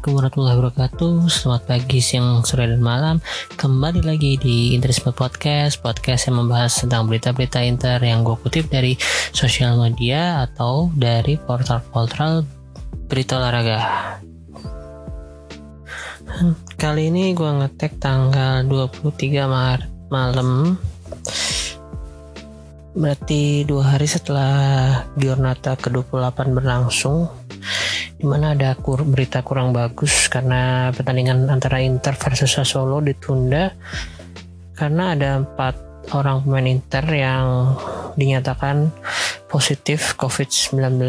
Assalamualaikum warahmatullahi wabarakatuh. Selamat pagi, siang, sore, dan malam. Kembali lagi di Interisme Podcast Podcast yang membahas tentang berita-berita inter Yang gue kutip dari sosial media Atau dari portal-portal berita olahraga. Kali ini gue ngetek tanggal 23 Maret malam. Berarti dua hari setelah Giornata ke-28 berlangsung di mana ada kur berita kurang bagus karena pertandingan antara Inter versus Sassuolo ditunda karena ada empat orang pemain Inter yang dinyatakan positif COVID-19.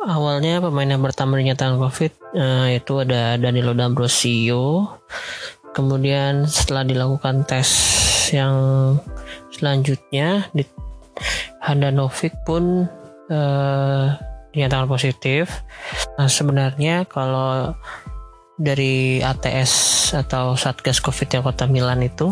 Awalnya pemain yang pertama dinyatakan COVID uh, itu ada Danilo D'Ambrosio. Kemudian setelah dilakukan tes yang selanjutnya di Handanovic pun uh, dinyatakan positif. Nah, sebenarnya kalau dari ATS atau Satgas Covid yang Kota Milan itu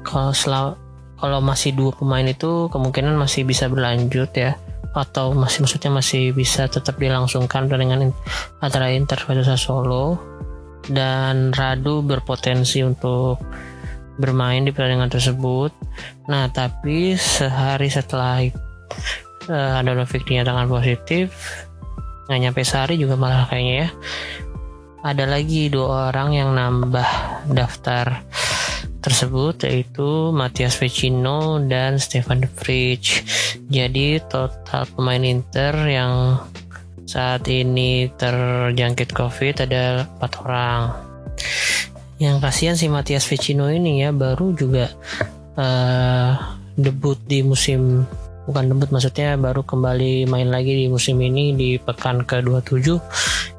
kalau selalu kalau masih dua pemain itu kemungkinan masih bisa berlanjut ya atau masih maksudnya masih bisa tetap dilangsungkan pertandingan antara Inter versus Sassuolo dan Radu berpotensi untuk bermain di pertandingan tersebut. Nah, tapi sehari setelah uh, ada Novik dinyatakan positif nggak nyampe sehari juga malah kayaknya ya ada lagi dua orang yang nambah daftar tersebut yaitu Matias Vecino dan Stefan De Vrij. Jadi total pemain Inter yang saat ini terjangkit COVID ada empat orang. Yang kasihan si Matias Vecino ini ya baru juga uh, debut di musim bukan debut maksudnya baru kembali main lagi di musim ini di pekan ke-27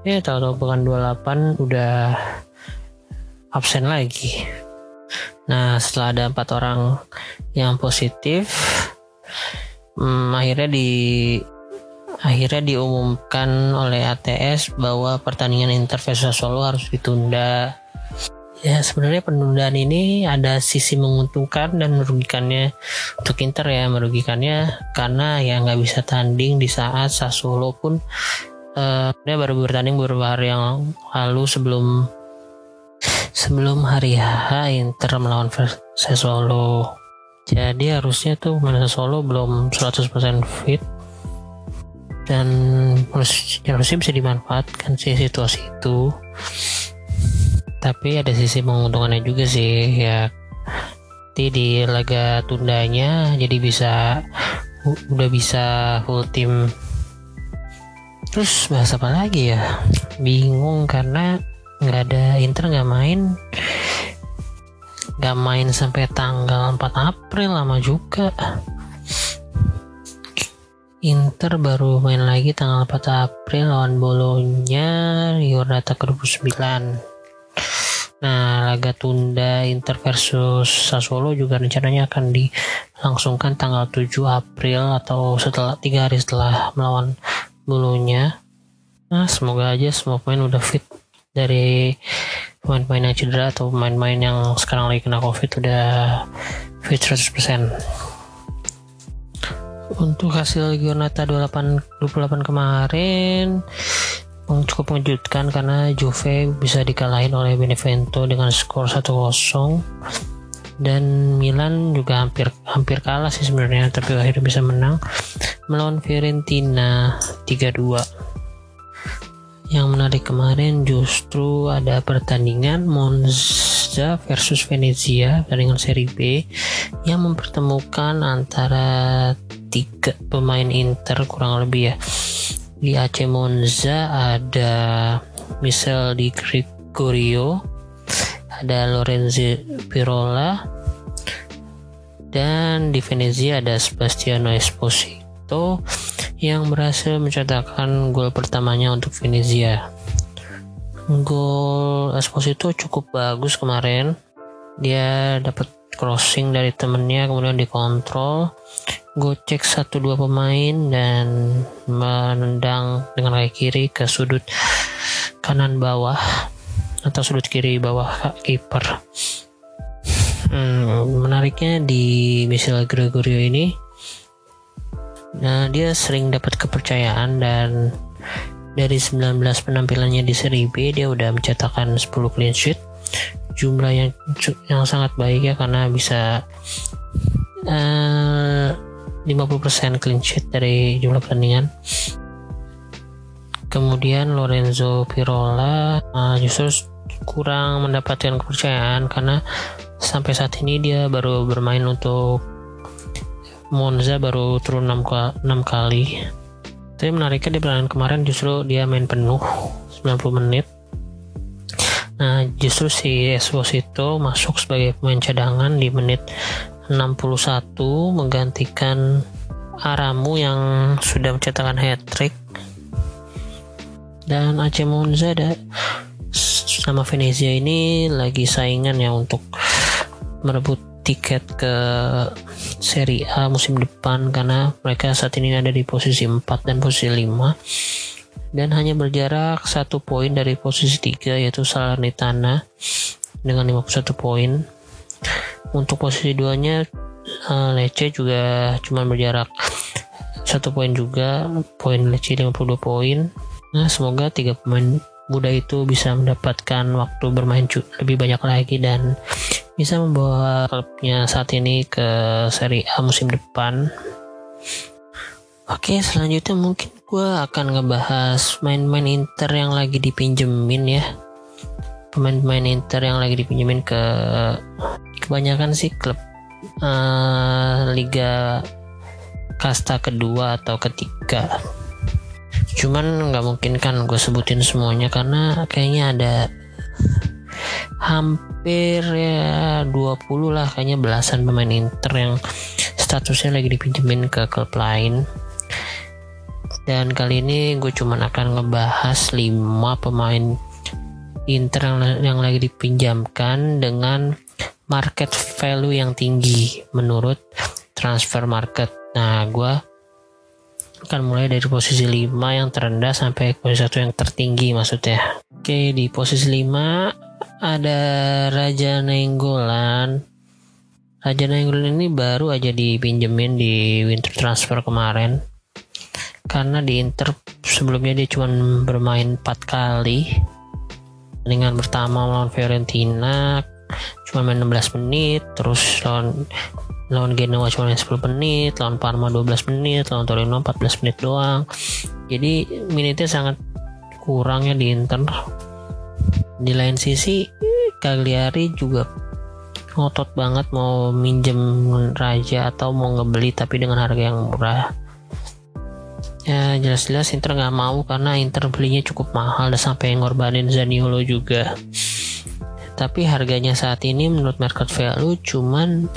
ya tahu-tahu pekan 28 udah absen lagi. Nah setelah ada empat orang yang positif hmm, akhirnya di akhirnya diumumkan oleh ATS bahwa pertandingan Inter versus Solo harus ditunda ya sebenarnya penundaan ini ada sisi menguntungkan dan merugikannya. Untuk Inter ya merugikannya karena ya nggak bisa tanding di saat Sassuolo pun uh, dia baru bertanding beberapa hari yang lalu sebelum sebelum hari H Inter melawan Sassuolo. Jadi harusnya tuh mana Sassuolo belum 100% fit. Dan harusnya bisa dimanfaatkan sih situasi itu tapi ada sisi menguntungkannya juga sih ya. Nanti di laga tundanya jadi bisa udah bisa full tim terus bahas apa lagi ya? Bingung karena nggak ada Inter nggak main. Nggak main sampai tanggal 4 April lama juga. Inter baru main lagi tanggal 4 April lawan Bolonya Giornata ke 29 Nah, laga tunda Inter versus Sassuolo juga rencananya akan dilangsungkan tanggal 7 April atau setelah tiga hari setelah melawan Bulunya. Nah, semoga aja semua pemain udah fit dari pemain-pemain yang cedera atau pemain-pemain yang sekarang lagi kena covid udah fit 100%. Untuk hasil Giornata 28 28 kemarin cukup mengejutkan karena Juve bisa dikalahin oleh Benevento dengan skor 1-0 dan Milan juga hampir hampir kalah sih sebenarnya tapi akhirnya bisa menang. Melawan Fiorentina 3-2 yang menarik kemarin justru ada pertandingan Monza versus Venezia pertandingan Serie B yang mempertemukan antara tiga pemain Inter kurang lebih ya di AC Monza ada Michel Di Gregorio ada Lorenzo Pirola dan di Venezia ada Sebastiano Esposito yang berhasil mencetakkan gol pertamanya untuk Venezia. Gol Esposito cukup bagus kemarin. Dia dapat crossing dari temennya kemudian dikontrol gocek satu dua pemain dan menendang dengan kaki kiri ke sudut kanan bawah atau sudut kiri bawah kiper. Hmm, menariknya di Michel Gregorio ini, nah dia sering dapat kepercayaan dan dari 19 penampilannya di seri B dia udah mencetakkan 10 clean sheet jumlah yang yang sangat baik ya karena bisa uh, 50% clean sheet dari jumlah pertandingan. Kemudian Lorenzo Pirola uh, justru kurang mendapatkan kepercayaan karena sampai saat ini dia baru bermain untuk Monza baru turun 6, 6 kali. Tapi menariknya di pertandingan kemarin justru dia main penuh 90 menit. Nah justru si Esposito masuk sebagai pemain cadangan di menit 61 menggantikan Aramu yang sudah mencetakkan hat trick dan AC Monza ada sama Venezia ini lagi saingan ya untuk merebut tiket ke Serie A musim depan karena mereka saat ini ada di posisi 4 dan posisi 5 dan hanya berjarak satu poin dari posisi 3 yaitu Salernitana dengan 51 poin untuk posisi 2 nya uh, Lecce juga cuma berjarak satu poin juga poin Lecce 52 poin nah semoga tiga pemain muda itu bisa mendapatkan waktu bermain lebih banyak lagi dan bisa membawa klubnya saat ini ke Serie A musim depan. Oke, selanjutnya mungkin gue akan ngebahas main-main Inter yang lagi dipinjemin ya. Pemain-pemain Inter yang lagi dipinjemin ke kebanyakan sih klub uh, Liga kasta kedua atau ketiga. Cuman nggak mungkin kan gue sebutin semuanya karena kayaknya ada hampir ya 20 lah kayaknya belasan pemain Inter yang statusnya lagi dipinjemin ke klub lain dan kali ini gue cuman akan ngebahas 5 pemain Inter yang, yang lagi dipinjamkan dengan market value yang tinggi menurut transfer market nah gue akan mulai dari posisi 5 yang terendah sampai posisi 1 yang tertinggi maksudnya oke di posisi 5 ada Raja Nenggolan. Raja Nenggolan ini baru aja dipinjemin di winter transfer kemarin. Karena di Inter sebelumnya dia cuma bermain 4 kali. Dengan pertama lawan Fiorentina cuma main 16 menit, terus lawan lawan Genoa cuma main 10 menit, lawan Parma 12 menit, lawan Torino 14 menit doang. Jadi minitnya sangat kurangnya di Inter. Di lain sisi Cagliari juga ngotot banget mau minjem Raja atau mau ngebeli tapi dengan harga yang murah. Ya jelas-jelas Inter nggak mau karena Inter belinya cukup mahal dan sampai ngorbanin Zaniolo juga tapi harganya saat ini menurut market value cuman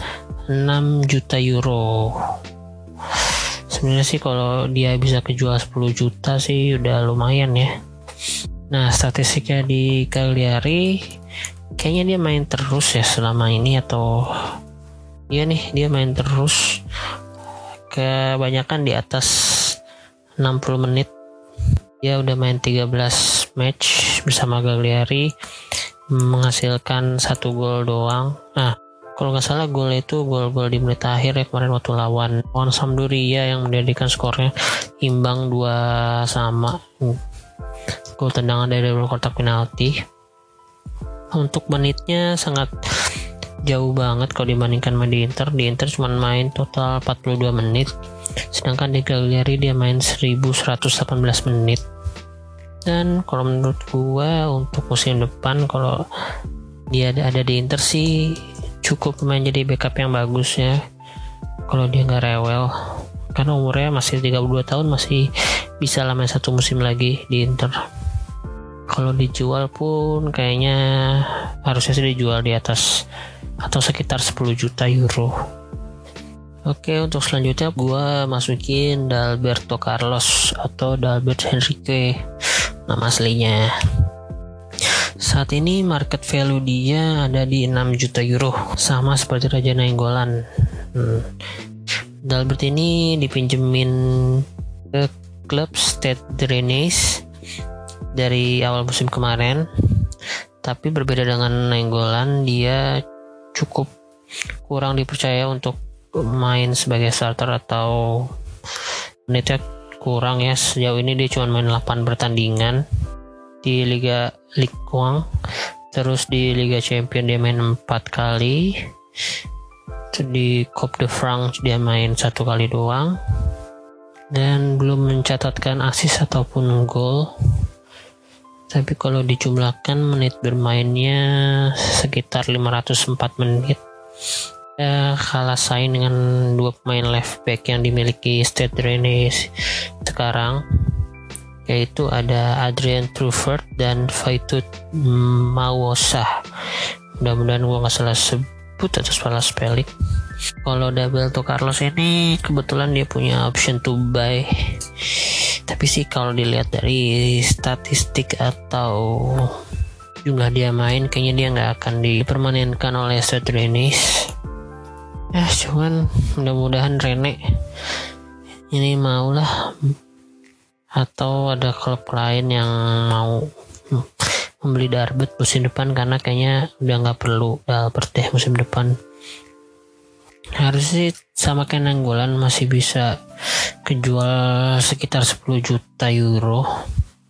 6 juta euro. Sebenarnya sih kalau dia bisa kejual 10 juta sih udah lumayan ya. Nah, statistiknya di Cagliari kayaknya dia main terus ya selama ini atau iya nih dia main terus kebanyakan di atas 60 menit. Dia udah main 13 match bersama Cagliari menghasilkan satu gol doang. Nah kalau nggak salah gol itu gol-gol di menit akhir ya kemarin waktu lawan lawan Sampdoria yang menjadikan skornya imbang dua sama. Gol tendangan dari luar kotak penalti. Untuk menitnya sangat jauh banget kalau dibandingkan main di Inter. Di Inter cuma main total 42 menit sedangkan di Cagliari dia main 1118 menit dan kalau menurut gua untuk musim depan kalau dia ada, ada di Inter sih cukup main jadi backup yang bagus ya. Kalau dia nggak rewel karena umurnya masih 32 tahun masih bisa lah main satu musim lagi di Inter. Kalau dijual pun kayaknya harusnya sih dijual di atas atau sekitar 10 juta euro. Oke untuk selanjutnya gue masukin Dalberto Carlos atau Dalbert Henrique nama aslinya. Saat ini market value dia ada di 6 juta euro sama seperti Raja Nainggolan. Hmm. Dalbert ini dipinjemin ke klub State Drainage dari awal musim kemarin. Tapi berbeda dengan Nenggolan dia cukup kurang dipercaya untuk main sebagai starter atau menitnya kurang ya. Sejauh ini dia cuma main 8 pertandingan di Liga Ligue terus di Liga Champion dia main 4 kali. Di Coupe de France dia main satu kali doang. Dan belum mencatatkan asis ataupun gol. Tapi kalau dijumlahkan menit bermainnya sekitar 504 menit ya kalah saing dengan dua pemain left back yang dimiliki Stade Rennes sekarang yaitu ada Adrian Truffert dan Faitut Mawosa mudah-mudahan gue gak salah sebut atau salah spelling. Kalau double to Carlos ini kebetulan dia punya option to buy. Tapi sih kalau dilihat dari statistik atau jumlah dia main kayaknya dia nggak akan dipermanenkan oleh Seth Renis ya cuman mudah-mudahan Rene ini mau lah atau ada klub lain yang mau membeli Darbet musim depan karena kayaknya udah nggak perlu Dalbert deh musim depan. Harus sih sama kayak masih bisa kejual sekitar 10 juta euro.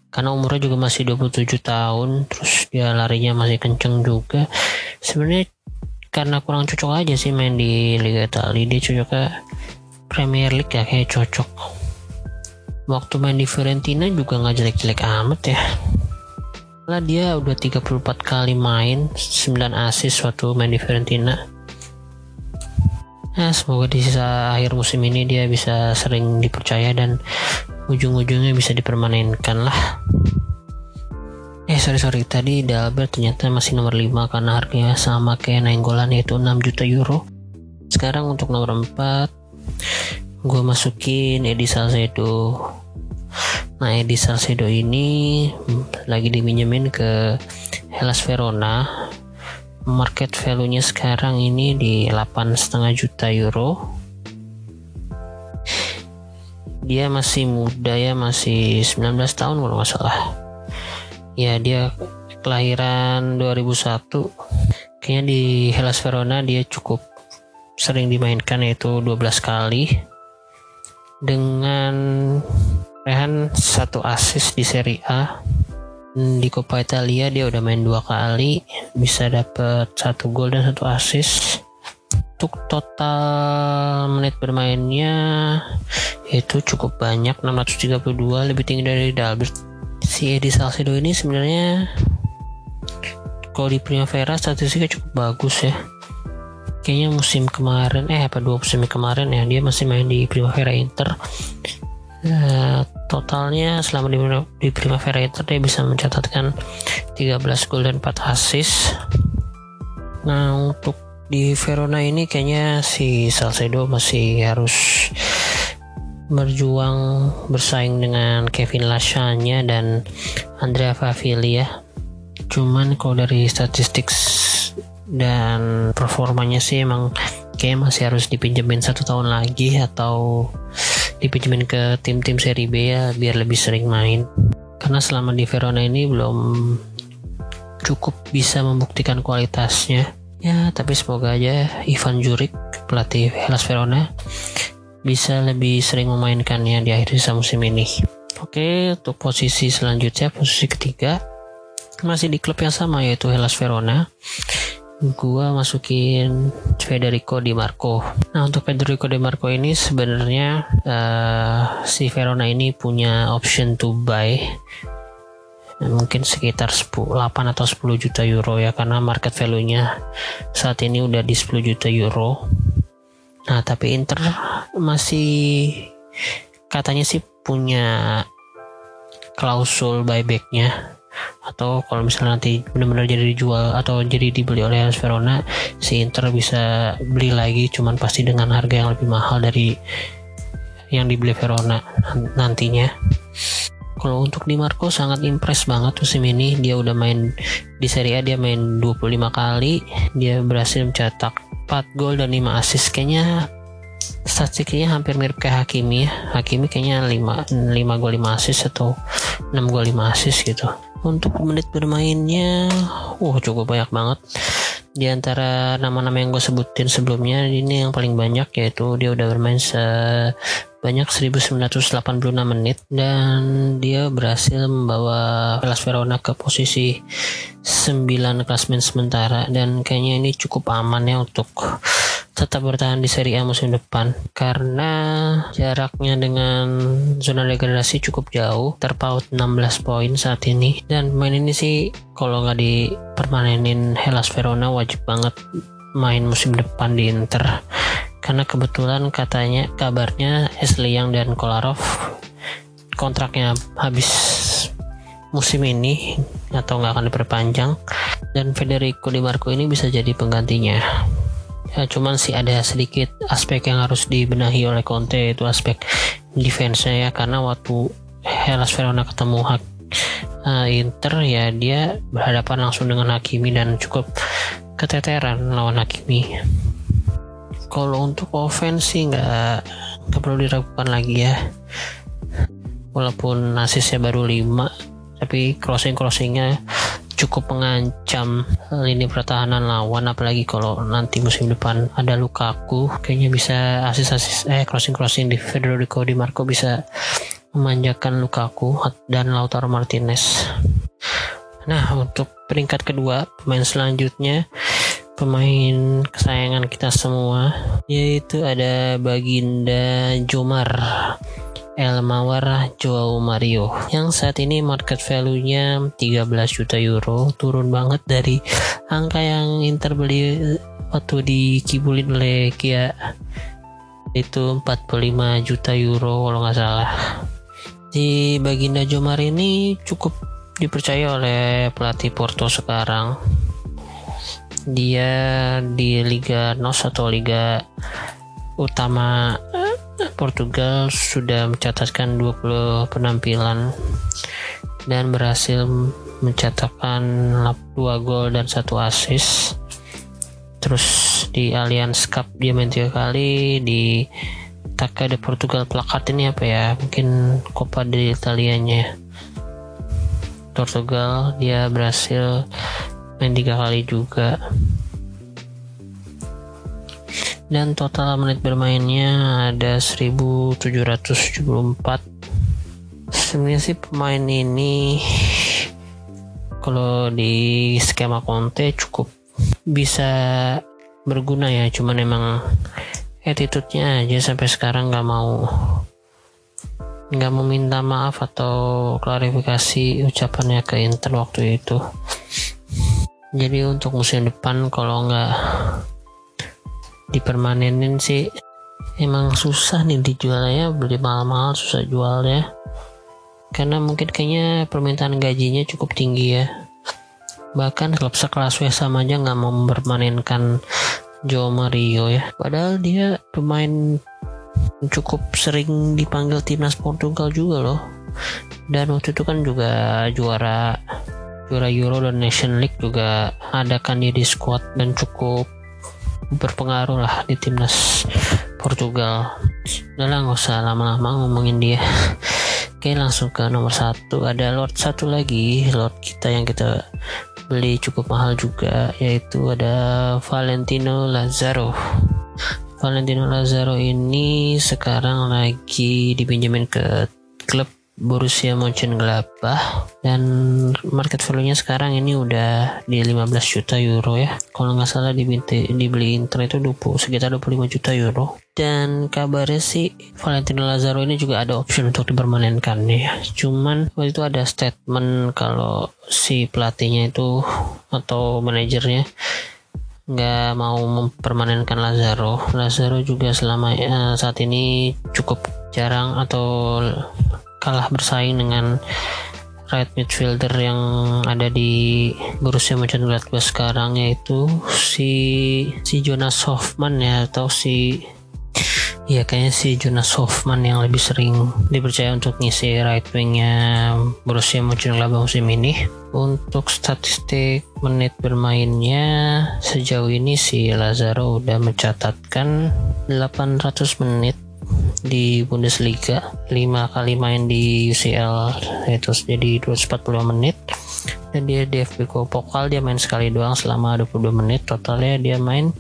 Karena umurnya juga masih 27 tahun terus dia larinya masih kenceng juga. Sebenarnya karena kurang cocok aja sih main di Liga Italia. Dia cocok ke Premier League ya kayak cocok. Waktu main di Fiorentina juga nggak jelek-jelek amat ya. Lah dia udah 34 kali main 9 assist waktu main di Fiorentina. Ya, semoga di sisa akhir musim ini dia bisa sering dipercaya dan ujung-ujungnya bisa dipermanenkan lah. Eh sorry sorry tadi Dalbert ternyata masih nomor 5 karena harganya sama kayak Nainggolan yaitu 6 juta euro. Sekarang untuk nomor 4 gue masukin Edi Salcedo. Nah Edi Salcedo ini lagi diminjemin ke Hellas Verona market value-nya sekarang ini di 8,5 juta euro dia masih muda ya masih 19 tahun kalau nggak salah ya dia kelahiran 2001 kayaknya di Hellas Verona dia cukup sering dimainkan yaitu 12 kali. Dengan rehan satu assist di Serie A. Di Coppa Italia dia udah main dua kali bisa dapet satu gol dan satu assist. Untuk total menit bermainnya itu cukup banyak 632 lebih tinggi dari Dalbert si Edi Salcedo ini sebenarnya kalau di Primavera statistiknya cukup bagus ya. Kayaknya musim kemarin eh apa dua musim kemarin ya dia masih main di Primavera Inter. Uh, totalnya selama di, di Primavera itu dia bisa mencatatkan 13 gol dan 4 assist. Nah untuk di Verona ini kayaknya si Salcedo masih harus berjuang bersaing dengan Kevin Lasagna dan Andrea Favilli ya. Cuman kalau dari statistik dan performanya sih emang kayak masih harus dipinjemin satu tahun lagi atau dipinjemin ke tim-tim seri B ya biar lebih sering main. Karena selama di Verona ini belum cukup bisa membuktikan kualitasnya. Ya tapi semoga aja Ivan Juric pelatih Hellas Verona bisa lebih sering memainkannya di akhir sisa musim ini oke untuk posisi selanjutnya posisi ketiga masih di klub yang sama yaitu Hellas Verona gua masukin Federico Di Marco. Nah untuk Federico Di Marco ini sebenarnya uh, si Verona ini punya option to buy mungkin sekitar 10, 8 atau 10 juta euro ya karena market value-nya saat ini udah di 10 juta euro. Nah tapi Inter masih katanya sih punya klausul buybacknya. Atau kalau misalnya nanti benar-benar jadi dijual atau jadi dibeli oleh Hellas Verona si Inter bisa beli lagi cuman pasti dengan harga yang lebih mahal dari yang dibeli Verona nantinya. Kalau untuk Di Marco sangat impress banget musim ini dia udah main di Serie A dia main 25 kali. Dia berhasil mencetak 4 gol dan 5 assist. Kayaknya statistiknya hampir mirip kayak Hakimi ya. Hakimi kayaknya 5, 5 gol 5 assist atau 6 gol 5 assist gitu. Untuk menit bermainnya uh cukup banyak banget di antara nama-nama yang gue sebutin sebelumnya ini yang paling banyak yaitu dia udah bermain se sebanyak 1986 menit dan dia berhasil membawa Hellas Verona ke posisi 9 klasmen sementara dan kayaknya ini cukup aman ya untuk tetap bertahan di Serie A musim depan karena jaraknya dengan zona degradasi cukup jauh terpaut 16 poin saat ini. Dan main ini sih kalau nggak dipermanenin Hellas Verona wajib banget main musim depan di Inter. Karena kebetulan katanya kabarnya Young dan Kolarov kontraknya habis musim ini atau nggak akan diperpanjang. Dan Federico Di Marco ini bisa jadi penggantinya ya cuman sih ada sedikit aspek yang harus dibenahi oleh Conte itu aspek defense-nya ya. Karena waktu Hellas Verona ketemu hak uh, Inter ya dia berhadapan langsung dengan Hakimi dan cukup keteteran lawan Hakimi. Kalau untuk offense sih nggak perlu diragukan lagi ya. Walaupun asisnya baru 5 tapi crossing crossingnya cukup mengancam lini pertahanan lawan apalagi kalau nanti musim depan ada Lukaku kayaknya bisa asis-asis eh crossing-crossing di Federico Di Marco bisa memanjakan Lukaku dan Lautaro Martinez. Nah, untuk peringkat kedua, pemain selanjutnya pemain kesayangan kita semua yaitu ada Baginda Jomar El Mawar Joao Mario yang saat ini market value-nya 13 juta euro turun banget dari angka yang Inter beli waktu dikibulin oleh Kia itu 45 juta euro kalau nggak salah. Di Baginda Jomar ini cukup dipercaya oleh pelatih Porto sekarang. Dia di Liga NOS atau Liga utama Portugal sudah mencatatkan 20 penampilan dan berhasil mencatatkan 2 gol dan 1 assist. Terus di Allianz Cup dia main tiga kali di Taka de Portugal plakat ini apa ya? Mungkin Coppa de Italianya. Portugal dia berhasil main tiga kali juga dan total menit bermainnya ada 1774 sebenarnya sih pemain ini kalau di skema Conte cukup bisa berguna ya. Cuman emang attitude-nya aja sampai sekarang nggak mau nggak mau minta maaf atau klarifikasi ucapannya ke Inter waktu itu. Jadi untuk musim depan kalau nggak dipermanenin sih. Emang susah nih dijualnya beli mahal-mahal susah jual ya. Karena mungkin kayaknya permintaan gajinya cukup tinggi ya. Bahkan klub sekelas West Ham aja nggak mau mempermanenkan Joe Mario ya. Padahal dia pemain cukup sering dipanggil timnas Portugal juga loh. Dan waktu itu kan juga juara juara Euro dan Nation League juga ada kan dia di squad dan cukup berpengaruh lah di timnas Portugal. Udah lah nggak usah lama-lama ngomongin dia. Oke langsung ke nomor satu. Ada Lord satu lagi. Lord kita yang kita beli cukup mahal juga yaitu ada Valentino Lazaro Valentino Lazaro ini sekarang lagi dipinjemin ke klub Borussia Mönchengladbach dan market value-nya sekarang ini udah di 15 juta euro ya. Kalau nggak salah dibinti, dibeli Inter itu 20, sekitar 25 juta euro. Dan kabarnya sih Valentino Lazaro ini juga ada option untuk dipermanenkan ya. Cuman waktu itu ada statement kalau si pelatihnya itu atau manajernya nggak mau mempermanenkan Lazaro. Lazaro juga selama ya, saat ini cukup jarang atau kalah bersaing dengan right midfielder yang ada di Borussia Mönchengladbach sekarang yaitu si si Jonas Hoffman ya atau si ya kayaknya si Jonas Hoffman yang lebih sering dipercaya untuk ngisi right wingnya Borussia Mönchengladbach musim ini. Untuk statistik menit bermainnya sejauh ini si Lazaro udah mencatatkan 800 menit di Bundesliga. 5 kali main di UCL itu jadi 240 menit. Dan dia di FB Pokal dia main sekali doang selama 22 menit. Totalnya dia main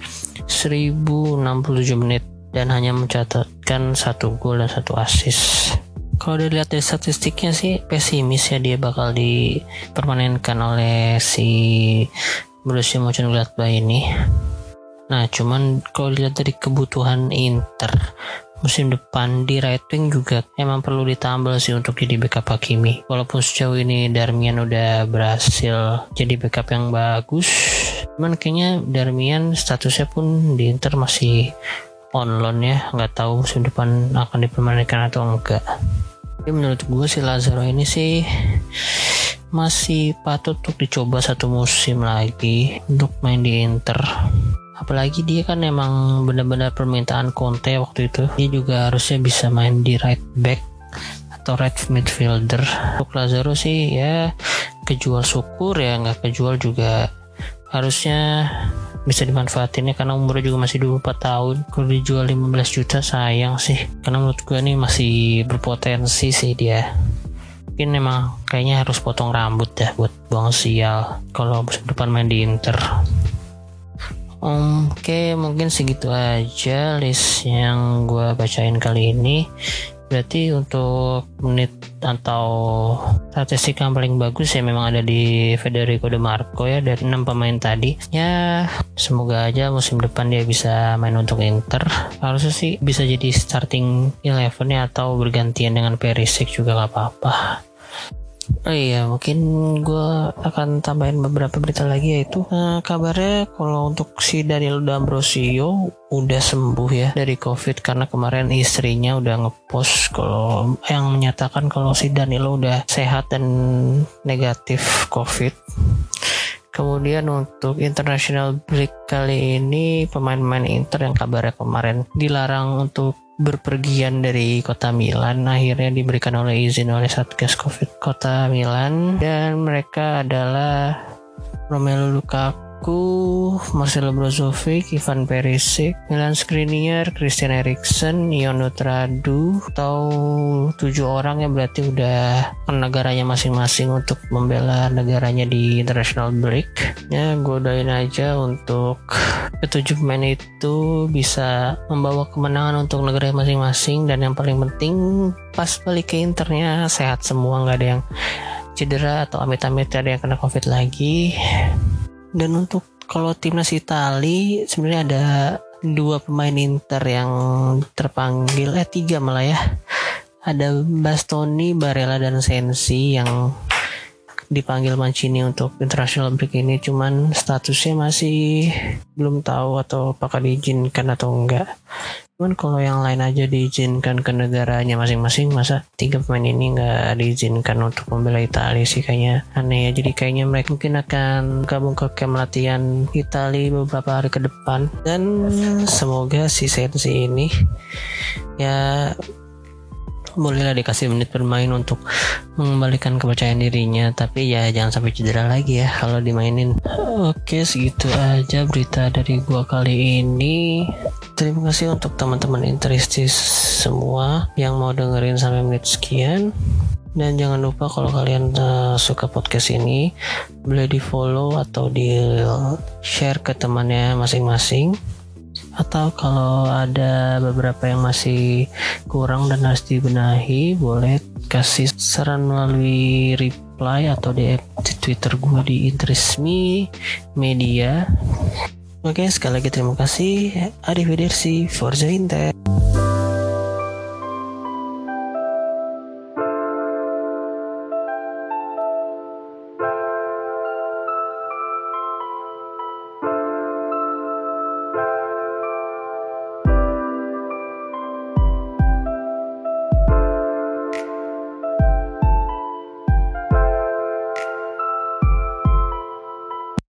1067 menit dan hanya mencatatkan satu gol dan satu assist. Kalau dilihat dari statistiknya sih pesimis ya dia bakal dipermanenkan oleh si Borussia Mönchengladbach ini. Nah, cuman kalau dilihat dari kebutuhan Inter musim depan di right wing juga emang perlu ditambal sih untuk jadi backup Hakimi. Walaupun sejauh ini Darmian udah berhasil jadi backup yang bagus, cuman kayaknya Darmian statusnya pun di Inter masih on loan ya, nggak tahu musim depan akan dipermanenkan atau enggak. Tapi menurut gue si Lazaro ini sih masih patut untuk dicoba satu musim lagi untuk main di Inter apalagi dia kan emang benar-benar permintaan Conte waktu itu. Dia juga harusnya bisa main di right back atau right midfielder. Untuk Lazaro sih ya kejual syukur ya nggak kejual juga harusnya bisa dimanfaatin ya karena umurnya juga masih 24 tahun. Kalau dijual 15 juta sayang sih. Karena menurut gue nih masih berpotensi sih dia. Mungkin memang kayaknya harus potong rambut dah buat buang sial kalau depan main di Inter Oke, mungkin segitu aja list yang gue bacain kali ini. Berarti untuk menit atau statistik yang paling bagus ya memang ada di Federico De Marco ya dari 6 pemain tadi. Ya semoga aja musim depan dia bisa main untuk Inter. Harusnya sih bisa jadi starting eleven ya atau bergantian dengan Perisic juga gak apa-apa. Oh iya, mungkin gue akan tambahin beberapa berita lagi yaitu uh, kabarnya kalau untuk si Daniel D'Ambrosio udah sembuh ya dari COVID karena kemarin istrinya udah ngepost kalau yang menyatakan kalau si Danilo udah sehat dan negatif COVID. Kemudian untuk international break kali ini pemain-pemain Inter yang kabarnya kemarin dilarang untuk berpergian dari kota Milan akhirnya diberikan oleh izin oleh Satgas Covid kota Milan. Dan mereka adalah Romelu Lukaku Lukaku, Marcelo Brozovic, Ivan Perisic, Milan Skriniar, Christian Eriksen, Ion Nutradu atau tujuh orang yang berarti udah negaranya masing-masing untuk membela negaranya di international break. Ya, gue doain aja untuk ketujuh pemain itu bisa membawa kemenangan untuk negara masing-masing dan yang paling penting pas balik ke internya sehat semua nggak ada yang cedera atau amit-amit ada yang kena covid lagi dan untuk kalau timnas Itali sebenarnya ada dua pemain Inter yang terpanggil eh tiga malah ya. Ada Bastoni, Barella dan Sensi yang dipanggil Mancini untuk international break ini. Cuman statusnya masih belum tahu atau apakah diizinkan atau enggak cuman kalau yang lain aja diizinkan ke negaranya masing-masing masa tiga pemain ini nggak diizinkan untuk membela Italia sih kayaknya? Aneh ya jadi kayaknya mereka mungkin akan gabung ke camp latihan Italia beberapa hari ke depan. Dan semoga si Sensi ini ya bolehlah dikasih menit bermain untuk mengembalikan kepercayaan dirinya tapi ya jangan sampai cedera lagi ya kalau dimainin. Oke segitu aja berita dari gua kali ini. Terima kasih untuk teman-teman interistis semua yang mau dengerin sampai menit sekian. Dan jangan lupa kalau kalian uh, suka podcast ini boleh di follow atau di share ke temannya masing-masing atau kalau ada beberapa yang masih kurang dan harus dibenahi boleh kasih saran melalui reply atau di Twitter gue di Interisme Media. Oke sekali lagi terima kasih. Arrivederci Forza Inter